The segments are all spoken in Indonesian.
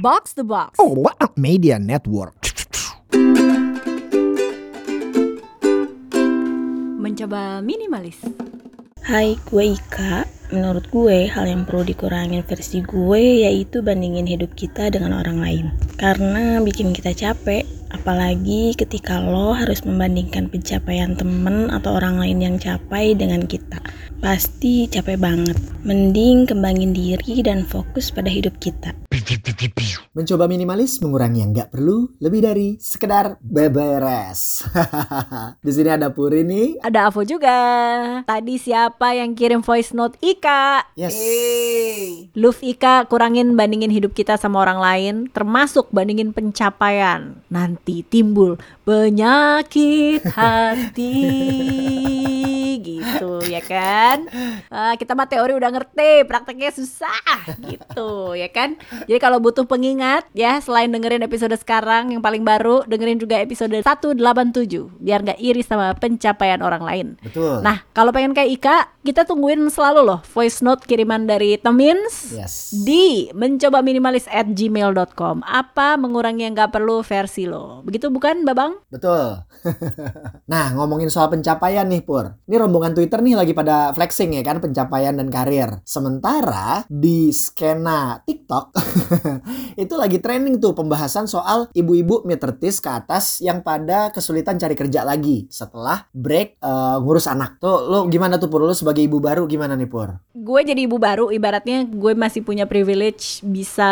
Box the Box. Oh, what a media network. Mencoba minimalis. Hai, gue Ika. Menurut gue, hal yang perlu dikurangin versi gue yaitu bandingin hidup kita dengan orang lain. Karena bikin kita capek, apalagi ketika lo harus membandingkan pencapaian temen atau orang lain yang capai dengan kita. Pasti capek banget. Mending kembangin diri dan fokus pada hidup kita. Mencoba minimalis mengurangi yang nggak perlu lebih dari sekedar beberes. Di sini ada Puri nih. Ada Avo juga. Tadi siapa yang kirim voice note Ika? Yes. Love Ika kurangin bandingin hidup kita sama orang lain, termasuk bandingin pencapaian. Nanti timbul penyakit hati gitu ya kan? Ah, kita mah teori udah ngerti, prakteknya susah gitu ya kan? Jadi kalau butuh pengingat ya selain dengerin episode sekarang yang paling baru, dengerin juga episode 187 biar nggak iri sama pencapaian orang lain. Betul. Nah, kalau pengen kayak Ika, kita tungguin selalu loh voice note kiriman dari Temins Yes. di mencoba minimalis at gmail.com. Apa mengurangi yang nggak perlu versi lo. Begitu bukan, Babang? Betul. nah, ngomongin soal pencapaian nih, Pur. Ini rombongan Twitter nih lagi pada flexing ya kan, pencapaian dan karir. Sementara di skena TikTok itu lagi trending tuh pembahasan soal ibu-ibu 30s ke atas yang pada kesulitan cari kerja lagi setelah break eh, ngurus anak. Tuh, lo gimana tuh Pur? Lo sebagai ibu baru gimana nih, Pur? Gue jadi ibu baru, ibaratnya gue masih punya privilege bisa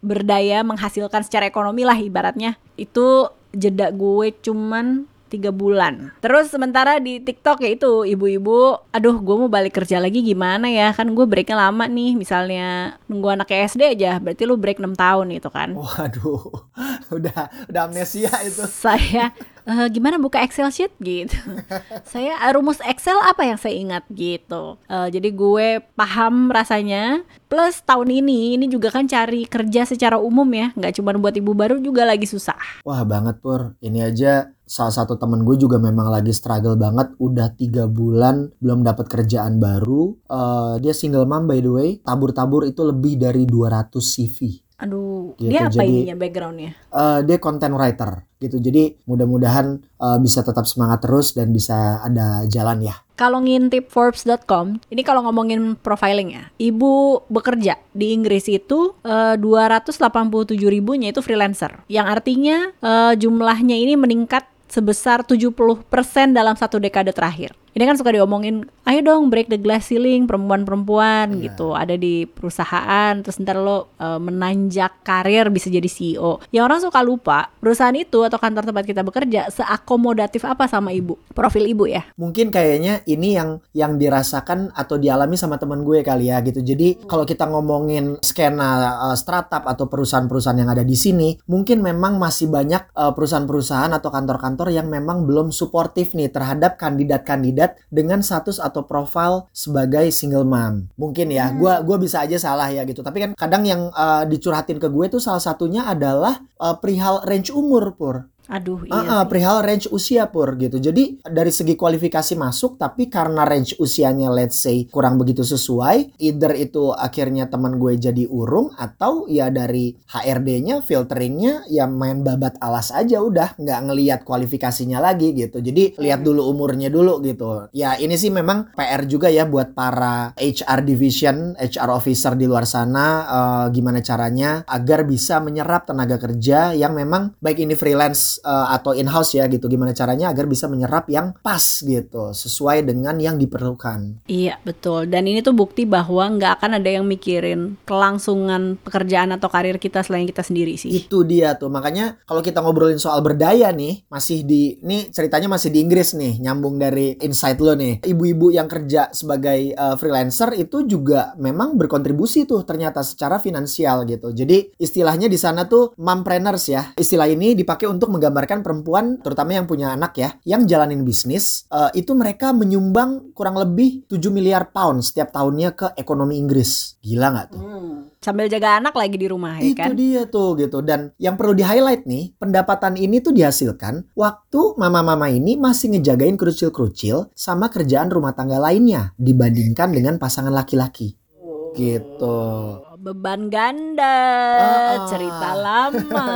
berdaya menghasilkan secara ekonomi lah ibaratnya. Itu jeda gue cuman tiga bulan. Terus sementara di TikTok ya itu ibu-ibu, aduh gue mau balik kerja lagi gimana ya? Kan gue breaknya lama nih, misalnya nunggu anak SD aja, berarti lu break 6 tahun itu kan. Waduh, udah udah amnesia itu. Saya "Eh, gimana buka Excel sheet gitu. saya eh, rumus Excel apa yang saya ingat gitu. Eh, jadi gue paham rasanya. Plus tahun ini ini juga kan cari kerja secara umum ya, nggak cuma buat ibu baru juga lagi susah. Wah banget Pur, ini aja salah satu temen gue juga memang lagi struggle banget udah tiga bulan belum dapat kerjaan baru Eh, dia single mom by the way tabur-tabur itu lebih dari 200 CV Aduh, Gitu, dia apa jadi- ininya backgroundnya? Eh, dia content writer gitu jadi mudah-mudahan eh, bisa tetap semangat terus dan bisa ada jalan ya Kalau ngintip Forbes.com, ini kalau ngomongin profiling ya, ibu bekerja di Inggris itu eh, 287 ribunya itu freelancer, yang artinya eh, jumlahnya ini meningkat sebesar 70% dalam satu dekade terakhir. Ini kan suka diomongin, ayo dong break the glass ceiling perempuan-perempuan Iya. gitu, ada di perusahaan, terus ntar lo eh, menanjak karir bisa jadi CEO. Yang orang suka lupa, perusahaan itu atau kantor tempat kita bekerja seakomodatif apa sama ibu, profil ibu ya. mungkin kayaknya ini yang yang dirasakan atau dialami sama teman gue kali ya gitu. Jadi kalau kita ngomongin skena uh, startup atau perusahaan-perusahaan yang ada di sini, mungkin memang masih banyak uh, perusahaan-perusahaan atau kantor-kantor yang memang belum suportif nih terhadap kandidat-kandidat dengan status atau profil sebagai single mom. Mungkin ya, gua gua bisa aja salah ya gitu. Tapi kan kadang yang uh, dicurhatin ke gue tuh salah satunya adalah uh, perihal range umur pur. Aduh, iya. Ah, sih. perihal range usia pur gitu. Jadi dari segi kualifikasi masuk, tapi karena range usianya let's say kurang begitu sesuai, either itu akhirnya teman gue jadi urung atau ya dari HRD-nya, filteringnya ya main babat alas aja udah nggak ngelihat kualifikasinya lagi gitu. Jadi lihat dulu umurnya dulu gitu. Ya ini sih memang PR juga ya buat para HR division, HR officer di luar sana eh, gimana caranya agar bisa menyerap tenaga kerja yang memang baik ini freelance eh, atau in-house ya gitu. Gimana caranya agar bisa menyerap yang pas gitu, sesuai dengan yang diperlukan. Iya betul dan ini tuh bukti bahwa nggak akan ada yang mikirin kelangsungan pekerjaan atau karir kita selain kita sendiri sih. Itu dia tuh. Makanya kalau kita ngobrolin soal berdaya nih, masih di ini ceritanya masih di Inggris nih, nyambung dari insight lo nih. Ibu-ibu yang kerja sebagai uh, freelancer itu juga memang berkontribusi tuh ternyata secara finansial gitu. Jadi istilahnya di sana tuh mompreneurs ya. Istilah ini dipakai untuk menggambarkan perempuan terutama yang punya anak ya, yang jalanin bisnis, uh, itu mereka menyumbang kurang lebih 7 miliar pound setiap tahunnya ke ekonomi Inggris. Gila nggak tuh? Sambil jaga anak lagi di rumah ya Itu kan. dia tuh gitu. Dan yang perlu di highlight nih, pendapatan ini tuh dihasilkan waktu mama-mama ini masih ngejagain kerucil-kerucil sama kerjaan rumah tangga lainnya dibandingkan dengan pasangan laki-laki. gitu. Beban ganda, Ah. cerita lama.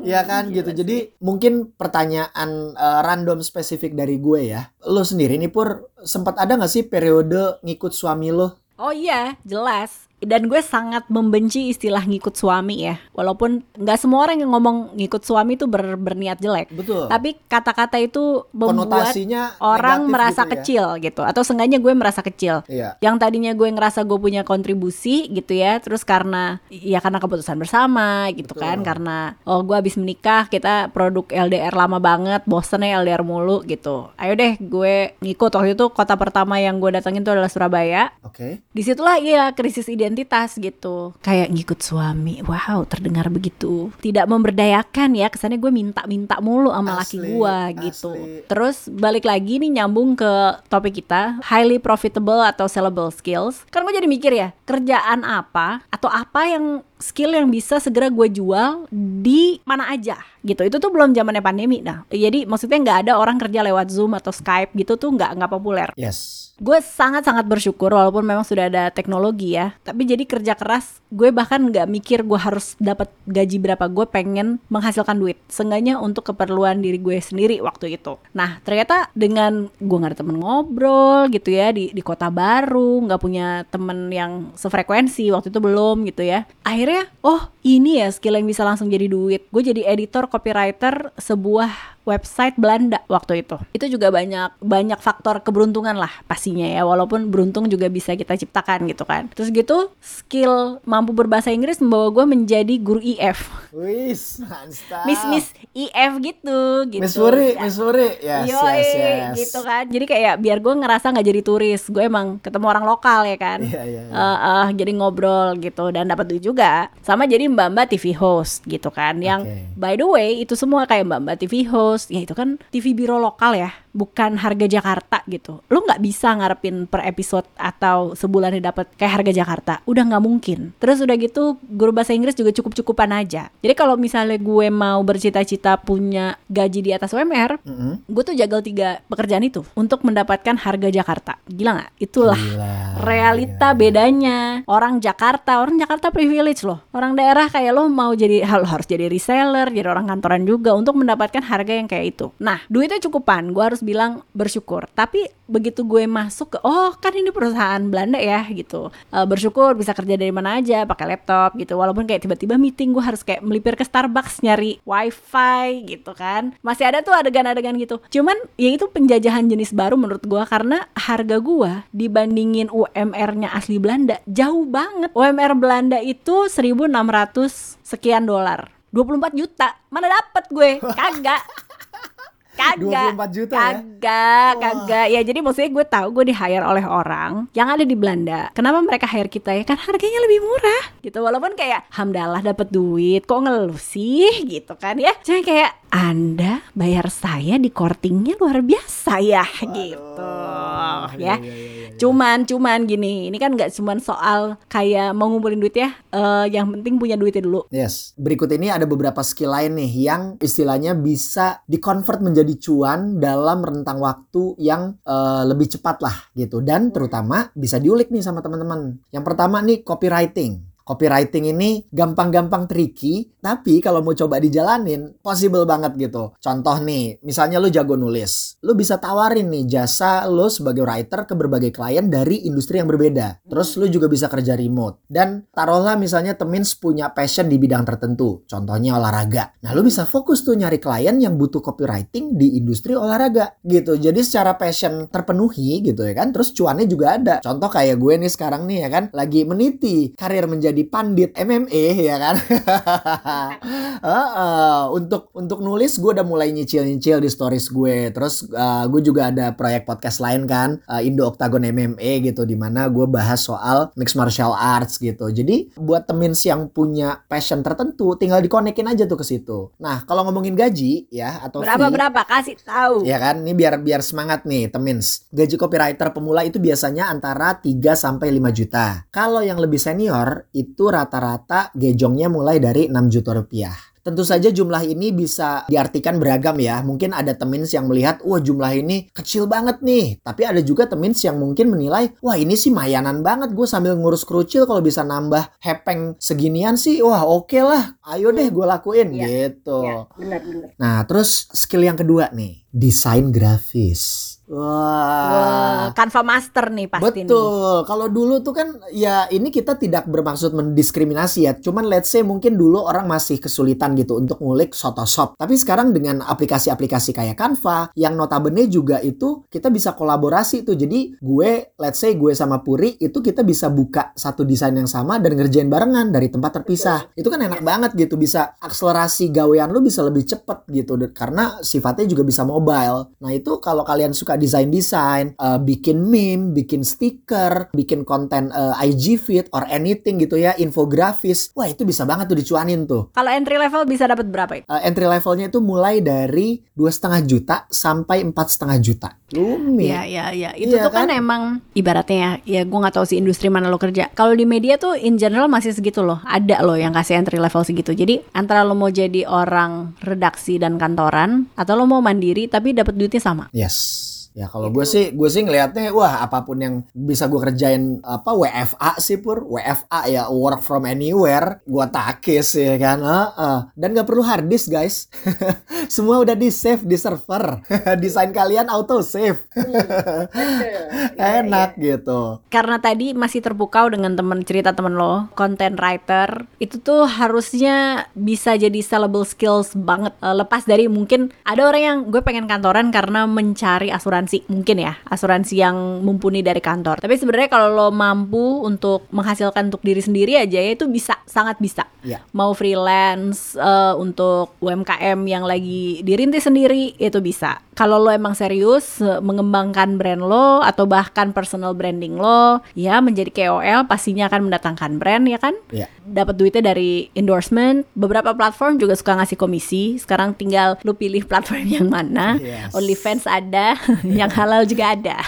Iya kan Gila gitu. sih. Jadi mungkin pertanyaan eh, random spesifik dari gue ya. Lo sendiri nih Pur sempat ada gak sih periode ngikut suami lo? Oh iya, jelas. Dan gue sangat membenci istilah ngikut suami ya. Walaupun nggak semua orang yang ngomong ngikut suami itu ber- berniat jelek. Betul. Tapi kata-kata itu membuat Konotasinya orang merasa gitu ya. kecil gitu. Atau seenggaknya gue merasa kecil. Iya. Yang tadinya gue ngerasa gue punya kontribusi gitu ya. Terus karena ya karena keputusan bersama gitu Betul. kan. Karena oh gue habis menikah kita produk LDR lama banget. Bosen ya LDR mulu gitu. Ayo deh gue ngikut. Waktu itu kota pertama yang gue datengin itu adalah Surabaya Oke. di situlah iya krisis identitas gitu. Kayak ngikut suami wow terdengar begitu. Tidak memberdayakan ya kesannya gue minta-minta mulu sama laki Asli, gue gitu. asli. terus balik lagi nih nyambung ke topik kita highly profitable atau sellable skills. Kan gue jadi mikir ya kerjaan apa atau apa yang skill yang bisa segera gue jual di mana aja gitu. Itu tuh belum zamannya pandemi nah jadi maksudnya nggak ada orang kerja lewat zoom atau skype gitu tuh nggak nggak populer. Yes. gue sangat-sangat bersyukur walaupun memang sudah ada teknologi ya. Tapi jadi kerja keras gue bahkan nggak mikir gue harus dapat gaji berapa. Gue pengen menghasilkan duit seenggaknya untuk keperluan diri gue sendiri waktu itu. Nah ternyata dengan gue nggak ada temen ngobrol gitu ya di di kota baru nggak punya temen yang sefrekuensi waktu itu belum gitu ya. Akhirnya oh ini ya skill yang bisa langsung jadi duit gue jadi editor copywriter sebuah website Belanda waktu itu. Itu juga banyak banyak faktor keberuntungan lah pastinya ya. Walaupun beruntung juga bisa kita ciptakan gitu kan. Terus gitu skill mampu berbahasa Inggris membawa gue menjadi guru IF. Wis. Miss Miss IF gitu gitu. Miss Puri, Ya. Miss Puri. Yes, Yoi, yes, yes. gitu kan. Jadi kayak biar gue ngerasa nggak jadi turis. Gue emang ketemu orang lokal ya kan. Iya, iya, iya. Eh, eh, jadi ngobrol gitu dan dapat duit juga. Sama jadi mbak-mbak TV host gitu kan. Yang Oke. by the way itu semua kayak mbak-mbak TV host. Ya itu kan TV biro lokal ya, bukan harga Jakarta gitu. Lu nggak bisa ngarepin per episode atau sebulan dapat kayak harga Jakarta. Udah nggak mungkin. Terus udah gitu guru bahasa Inggris juga cukup-cukupan aja. Jadi kalau misalnya gue mau bercita-cita punya gaji di atas UMR, Mm-mm. gue tuh jagal tiga pekerjaan itu untuk mendapatkan harga Jakarta. Gila nggak? Itulah Gila. realita bedanya. Orang Jakarta, orang Jakarta privilege loh. Orang daerah kayak lo mau jadi lo harus jadi reseller, jadi orang kantoran juga untuk mendapatkan harga yang kayak itu. Nah, duitnya cukupan. Gue harus bilang bersyukur. Tapi begitu gue masuk ke oh kan ini perusahaan Belanda ya gitu. Eh, bersyukur bisa kerja dari mana aja pakai laptop gitu. Walaupun kayak tiba-tiba meeting gue harus kayak melipir ke Starbucks nyari wifi gitu kan. Masih ada tuh adegan-adegan gitu. Cuman ya itu penjajahan jenis baru menurut gue karena harga gue dibandingin UMR-nya asli Belanda jauh banget. UMR Belanda itu 1600 sekian dolar. 24 juta. Mana dapet gue? Kagak. Kagak. 24 juta ya? Kagak, kagak. Ya jadi maksudnya gue tahu gue di hire oleh orang yang ada di Belanda. Kenapa mereka hire kita ya? Kan harganya lebih murah. Gitu. Walaupun kayak hamdalah dapat duit, kok ngeluh sih gitu kan ya. Cuma kayak Anda bayar saya di kortingnya luar biasa ya gitu. Ya. Iya, iya, iya, iya. Cuman, cuman gini, ini kan nggak cuman soal kayak mau ngumpulin duit ya. Eh, yang penting punya duitnya dulu. Yes. Berikut ini ada beberapa skill lain nih yang istilahnya bisa dikonvert menjadi cuan dalam rentang waktu yang eh, lebih cepat lah gitu dan terutama bisa diulik nih sama teman-teman. Yang pertama nih copywriting. Copywriting ini gampang-gampang tricky, tapi kalau mau coba dijalanin, possible banget gitu. Contoh nih, misalnya lu jago nulis. Lu bisa tawarin nih jasa lu sebagai writer ke berbagai klien dari industri yang berbeda. Terus lu juga bisa kerja remote. Dan taruhlah misalnya Temins punya passion di bidang tertentu. Contohnya olahraga. Nah, lu bisa fokus tuh nyari klien yang butuh copywriting di industri olahraga gitu. Jadi secara passion terpenuhi gitu ya kan. Terus cuannya juga ada. Contoh kayak gue nih sekarang nih ya kan lagi meniti karir menjadi pandit MMA ya kan. Heeh. untuk untuk nulis gue udah mulai nyicil-nyicil di stories gue. Terus uh, gue juga ada proyek podcast lain kan, uh, Indo Octagon MMA gitu di mana gue bahas soal mixed martial arts gitu. Jadi buat temins yang punya passion tertentu tinggal dikonekin aja tuh ke situ. Nah, kalau ngomongin gaji ya atau Berapa fee, berapa kasih tahu. Ya kan, ini biar biar semangat nih, temins. Gaji copywriter pemula itu biasanya antara 3 sampai 5 juta. Kalau yang lebih senior itu rata-rata gejongnya mulai dari 6 juta rupiah. Tentu saja jumlah ini bisa diartikan beragam ya. Mungkin ada temins yang melihat, wah jumlah ini kecil banget nih. Tapi ada juga temins yang mungkin menilai, wah ini sih mayanan banget gue sambil ngurus kerucil kalau bisa nambah hepeng seginian sih, wah oke okay lah. Ayo deh gue lakuin Iya. gitu. Ya, benar-benar. Nah terus skill yang kedua nih, desain grafis. Wah. Wah, Canva Master nih pasti nih. Betul. Kalau dulu tuh kan ya ini kita tidak bermaksud mendiskriminasi ya. Cuman let's say mungkin dulu orang masih kesulitan gitu untuk ngulik Photoshop. Tapi sekarang dengan aplikasi-aplikasi kayak Canva yang notabene juga itu kita bisa kolaborasi tuh. Jadi gue let's say gue sama Puri itu kita bisa buka satu desain yang sama dan ngerjain barengan dari tempat terpisah. Itu kan enak banget gitu bisa akselerasi gawean lu bisa lebih cepet gitu karena sifatnya juga bisa mobile. Nah, itu kalau kalian suka desain-desain, eh, bikin meme, bikin stiker, bikin konten eh, IG feed or anything gitu ya, infografis. Wah, itu bisa banget tuh dicuanin tuh. Kalau entry level bisa dapat berapa itu? Eh, entry levelnya itu mulai dari dua setengah juta sampai empat setengah juta. Lumi. Iya iya iya. Itu Iya tuh kan, kan? emang ibaratnya ya, ya gue nggak tahu sih industri mana lo kerja. Kalau di media tuh in general masih segitu loh. Ada loh yang kasih entry level segitu. Jadi antara lo mau jadi orang redaksi dan kantoran atau lo mau mandiri tapi dapat duitnya sama. Yes. Ya kalau gue sih gue sih ngelihatnya wah apa pun yang bisa gue kerjain apa WFA sih pur. WFA ya work from anywhere. Gue takis ya kan? Heeh. dan nggak perlu hard disk guys. Semua udah di save di server. Desain kalian auto save enak gitu. Karena tadi masih terpukau dengan temen cerita temen lo, content writer itu tuh harusnya bisa jadi sellable skills banget. Eh, lepas dari mungkin ada orang yang gue pengen kantoran karena mencari asuransi, mungkin ya asuransi yang mumpuni dari kantor. Tapi sebenarnya kalau lo mampu untuk menghasilkan untuk diri sendiri aja ya itu bisa, sangat bisa. ya Mau freelance eh, untuk UMKM yang lagi dirintis sendiri itu bisa. Kalau lo emang serius eh, mengembangkan brand lo atau bahkan personal branding lo, ya menjadi KOL pastinya akan mendatangkan brand ya kan? ya Dapat duitnya dari endorsement. Beberapa platform juga suka ngasih komisi. Sekarang tinggal lo pilih platform yang mana. Yes. OnlyFans ada, yang halal juga ada.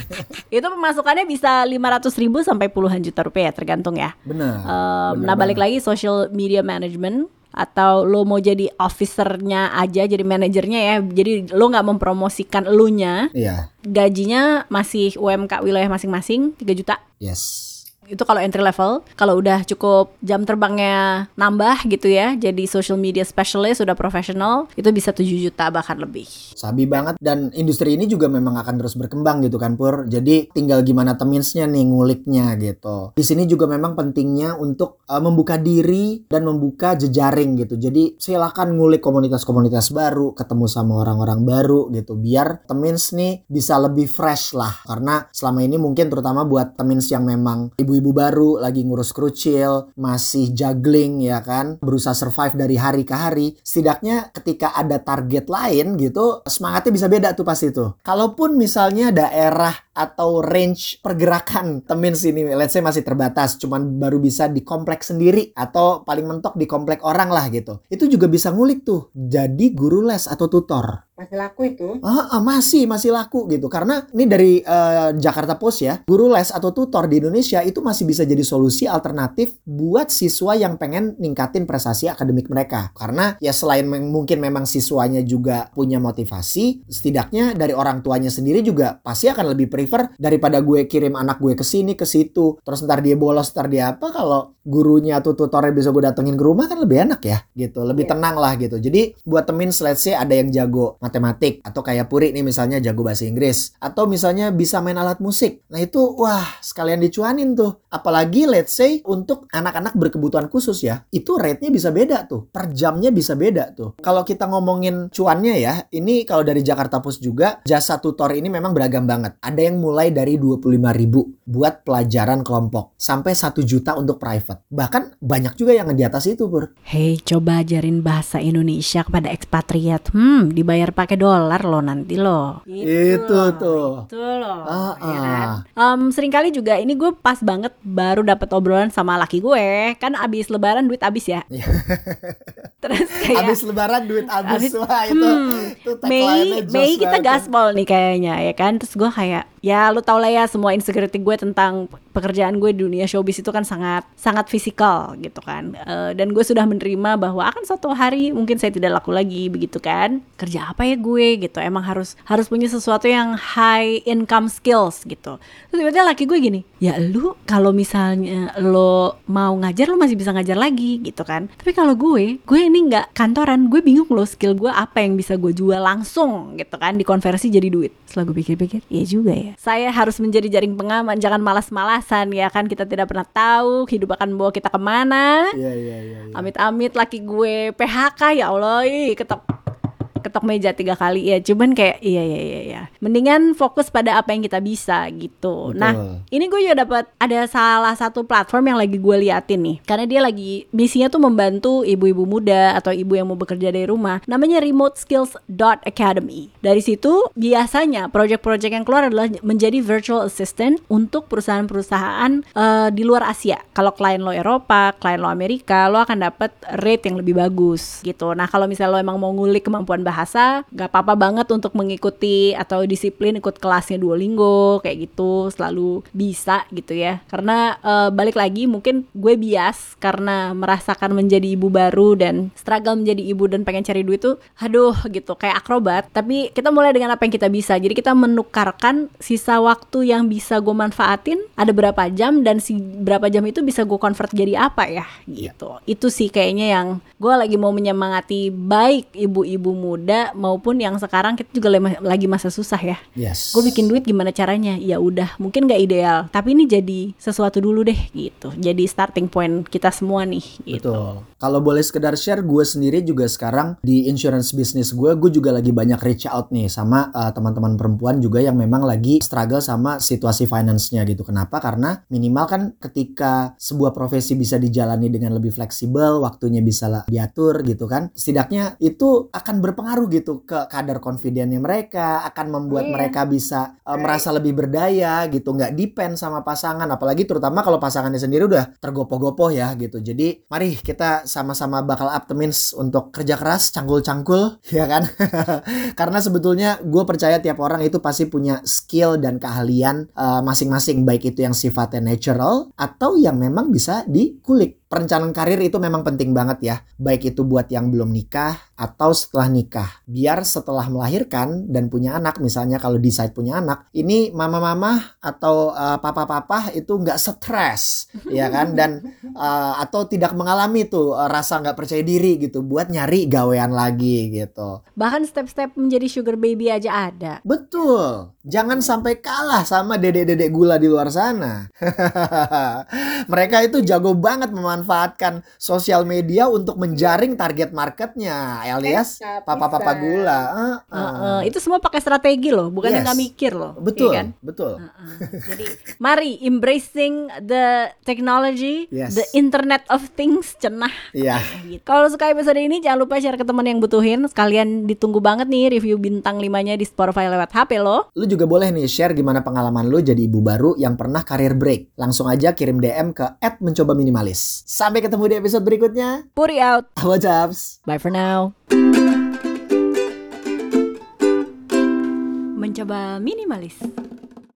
itu pemasukannya bisa 500 ribu sampai puluhan juta rupiah tergantung ya. benar Um, Benar nah balik banget. lagi social media management atau lo mau jadi officernya aja jadi manajernya ya jadi lo nggak mempromosikan elunya Iya gajinya masih UMK wilayah masing-masing 3 juta yes itu kalau entry level kalau udah cukup jam terbangnya nambah gitu ya jadi social media specialist sudah profesional itu bisa 7 juta bahkan lebih Sabi banget dan industri ini juga memang akan terus berkembang gitu kan Pur. Jadi tinggal gimana teminsnya nih nguliknya gitu. Di sini juga memang pentingnya untuk uh, membuka diri dan membuka jejaring gitu. Jadi silakan ngulik komunitas-komunitas baru, ketemu sama orang-orang baru gitu biar temins nih bisa lebih fresh lah. Karena selama ini mungkin terutama buat temins yang memang ibu-ibu baru lagi ngurus kerucil, masih juggling ya kan, berusaha survive dari hari ke hari. Setidaknya ketika ada target lain gitu, semangatnya bisa beda tuh pasti tuh. Kalaupun misalnya daerah atau range pergerakan temin sini, let's say masih terbatas, cuman baru bisa di kompleks sendiri atau paling mentok di komplek orang lah gitu. Itu juga bisa ngulik tuh, jadi guru les atau tutor. Masih laku itu. Ah, ah, masih masih laku gitu. Karena ini dari eh, Jakarta Post ya guru les atau tutor di Indonesia itu masih bisa jadi solusi alternatif buat siswa yang pengen ningkatin prestasi akademik mereka. Karena ya selain mungkin memang siswanya juga punya motivasi setidaknya dari orang tuanya sendiri juga pasti akan lebih prefer daripada gue kirim anak gue ke sini ke situ. Terus ntar dia bolos ntar dia apa kalau gurunya atau tutornya bisa gue datengin ke rumah kan lebih enak ya gitu. Lebih Iya. tenang lah gitu. Jadi buat temin let's say ada yang jago matematik atau kayak Puri nih misalnya jago bahasa Inggris atau misalnya bisa main alat musik. Nah itu wah sekalian dicuanin tuh. Apalagi let's say untuk anak-anak berkebutuhan khusus ya itu rate-nya bisa beda tuh. Per jamnya bisa beda tuh. Kalau kita ngomongin cuannya ya ini kalau dari Jakarta Post juga jasa tutor ini memang beragam banget. Ada yang mulai dari 25.000 ribu buat pelajaran kelompok sampai 1 juta untuk private. Bahkan banyak juga yang di atas itu Pur. Hei, coba ajarin bahasa Indonesia kepada ekspatriat. Hmm, dibayar pakai dolar lo nanti lo. Itu loh, tuh. Itu loh. Ah, ya kan? ah. Em, sering kali juga ini gue pas banget baru dapat obrolan sama laki gue. Kan abis lebaran duit abis ya. Iya. Terus kayak Habis lebaran duit habis Abis- wah itu hmm, itu Mei Mei kita gaspol nih kayaknya ya kan terus gue kayak ya lu tau lah ya semua insecurity gue tentang pekerjaan gue di dunia showbiz itu kan sangat sangat fisikal gitu kan. Uh, dan gue sudah menerima bahwa akan suatu hari mungkin saya tidak laku lagi begitu kan. Kerja apa ya gue gitu. Emang harus harus punya sesuatu yang high income skills gitu. Terus tiba-tiba laki gue gini, "Ya lu kalau misalnya lo mau ngajar lo masih bisa ngajar lagi gitu kan. Tapi kalau gue, gue ini nggak kantoran, gue bingung loh skill gue apa yang bisa gue jual langsung gitu kan dikonversi jadi duit. Setelah gue pikir-pikir, iya juga ya. Saya harus menjadi jaring pengaman, jangan malas-malasan ya kan kita tidak pernah tahu hidup akan bawa kita ke mana. Iya iya iya. iya. Amit-amit laki gue PHK ya Allah, ih, ketok ketok meja tiga kali ya. Cuman kayak iya iya iya iya. Mendingan fokus pada apa yang kita bisa gitu. Betul. nah ini gue juga dapat ada salah satu platform yang lagi gue liatin nih. Karena dia lagi misinya tuh membantu ibu-ibu muda atau ibu yang mau bekerja dari rumah. Namanya remote skills academy. Dari situ biasanya project-project yang keluar adalah menjadi virtual assistant untuk perusahaan-perusahaan uh, di luar Asia. Kalau klien lo Eropa klien lo Amerika lo akan dapat rate yang lebih bagus gitu. Nah kalau misalnya lo emang mau ngulik kemampuan bahasa gak apa-apa banget untuk mengikuti atau disiplin ikut kelasnya Duolingo kayak gitu selalu bisa gitu ya. Karena uh, balik lagi mungkin gue bias karena merasakan menjadi ibu baru dan struggle menjadi ibu dan pengen cari duit tuh aduh gitu kayak akrobat. Tapi kita mulai dengan apa yang kita bisa. Jadi kita menukarkan sisa waktu yang bisa gue manfaatin ada berapa jam dan si berapa jam itu bisa gue convert jadi apa ya gitu. Itu sih kayaknya yang gue lagi mau menyemangati baik ibu-ibu muda maupun yang sekarang kita juga lagi masa susah ya. Yes. Gue bikin duit gimana caranya? Ya udah, mungkin gak ideal, tapi ini jadi sesuatu dulu deh gitu. Jadi starting point kita semua nih. Gitu. Betul. Kalau boleh sekedar share, gue sendiri juga sekarang di insurance business gue, gue juga lagi banyak reach out nih sama uh, teman-teman perempuan juga yang memang lagi struggle sama situasi finance-nya gitu. Kenapa? Karena minimal kan ketika sebuah profesi bisa dijalani dengan lebih fleksibel, waktunya bisa diatur gitu kan. Setidaknya itu akan berpengaruh gitu ke kadar confidentnya mereka, akan membuat yeah. mereka bisa uh, merasa lebih berdaya gitu, nggak depend sama pasangan. Apalagi terutama kalau pasangannya sendiri udah tergopoh-gopoh ya gitu. Jadi mari kita sama-sama bakal optimis untuk kerja keras, cangkul-cangkul ya kan. Karena sebetulnya gue percaya tiap orang itu pasti punya skill dan keahlian uh, masing-masing, baik itu yang sifatnya natural atau yang memang bisa dikulik perencanaan karir itu memang penting banget ya. Baik itu buat yang belum nikah atau setelah nikah. Biar setelah melahirkan dan punya anak, misalnya kalau decide punya anak, ini mama-mama atau uh, papa-papa itu nggak stres, ya kan? Dan uh, atau tidak mengalami tuh uh, rasa nggak percaya diri gitu buat nyari gawean lagi gitu. Bahkan step-step menjadi sugar baby aja ada. Betul. Jangan sampai kalah sama dedek-dedek gula di luar sana. Mereka itu jago banget memanfaatkan sosial media untuk menjaring target marketnya, alias papa-papa gula. Uh, uh. Uh, uh, itu semua pakai strategi loh, bukan yes. yang mikir loh. Betul, iya kan? betul. Uh, uh. Jadi, mari embracing the technology, yes. the Internet of Things, cenah. Iya. Yeah. Gitu. Kalau suka episode ini, jangan lupa share ke teman yang butuhin. Sekalian ditunggu banget nih review bintang limanya di Spotify lewat HP lo. Lu juga boleh nih share gimana pengalaman lu jadi ibu baru yang pernah karir break. Langsung aja kirim DM ke @mencoba minimalis. Sampai ketemu di episode berikutnya. Puri out. What's Bye for now. Mencoba minimalis.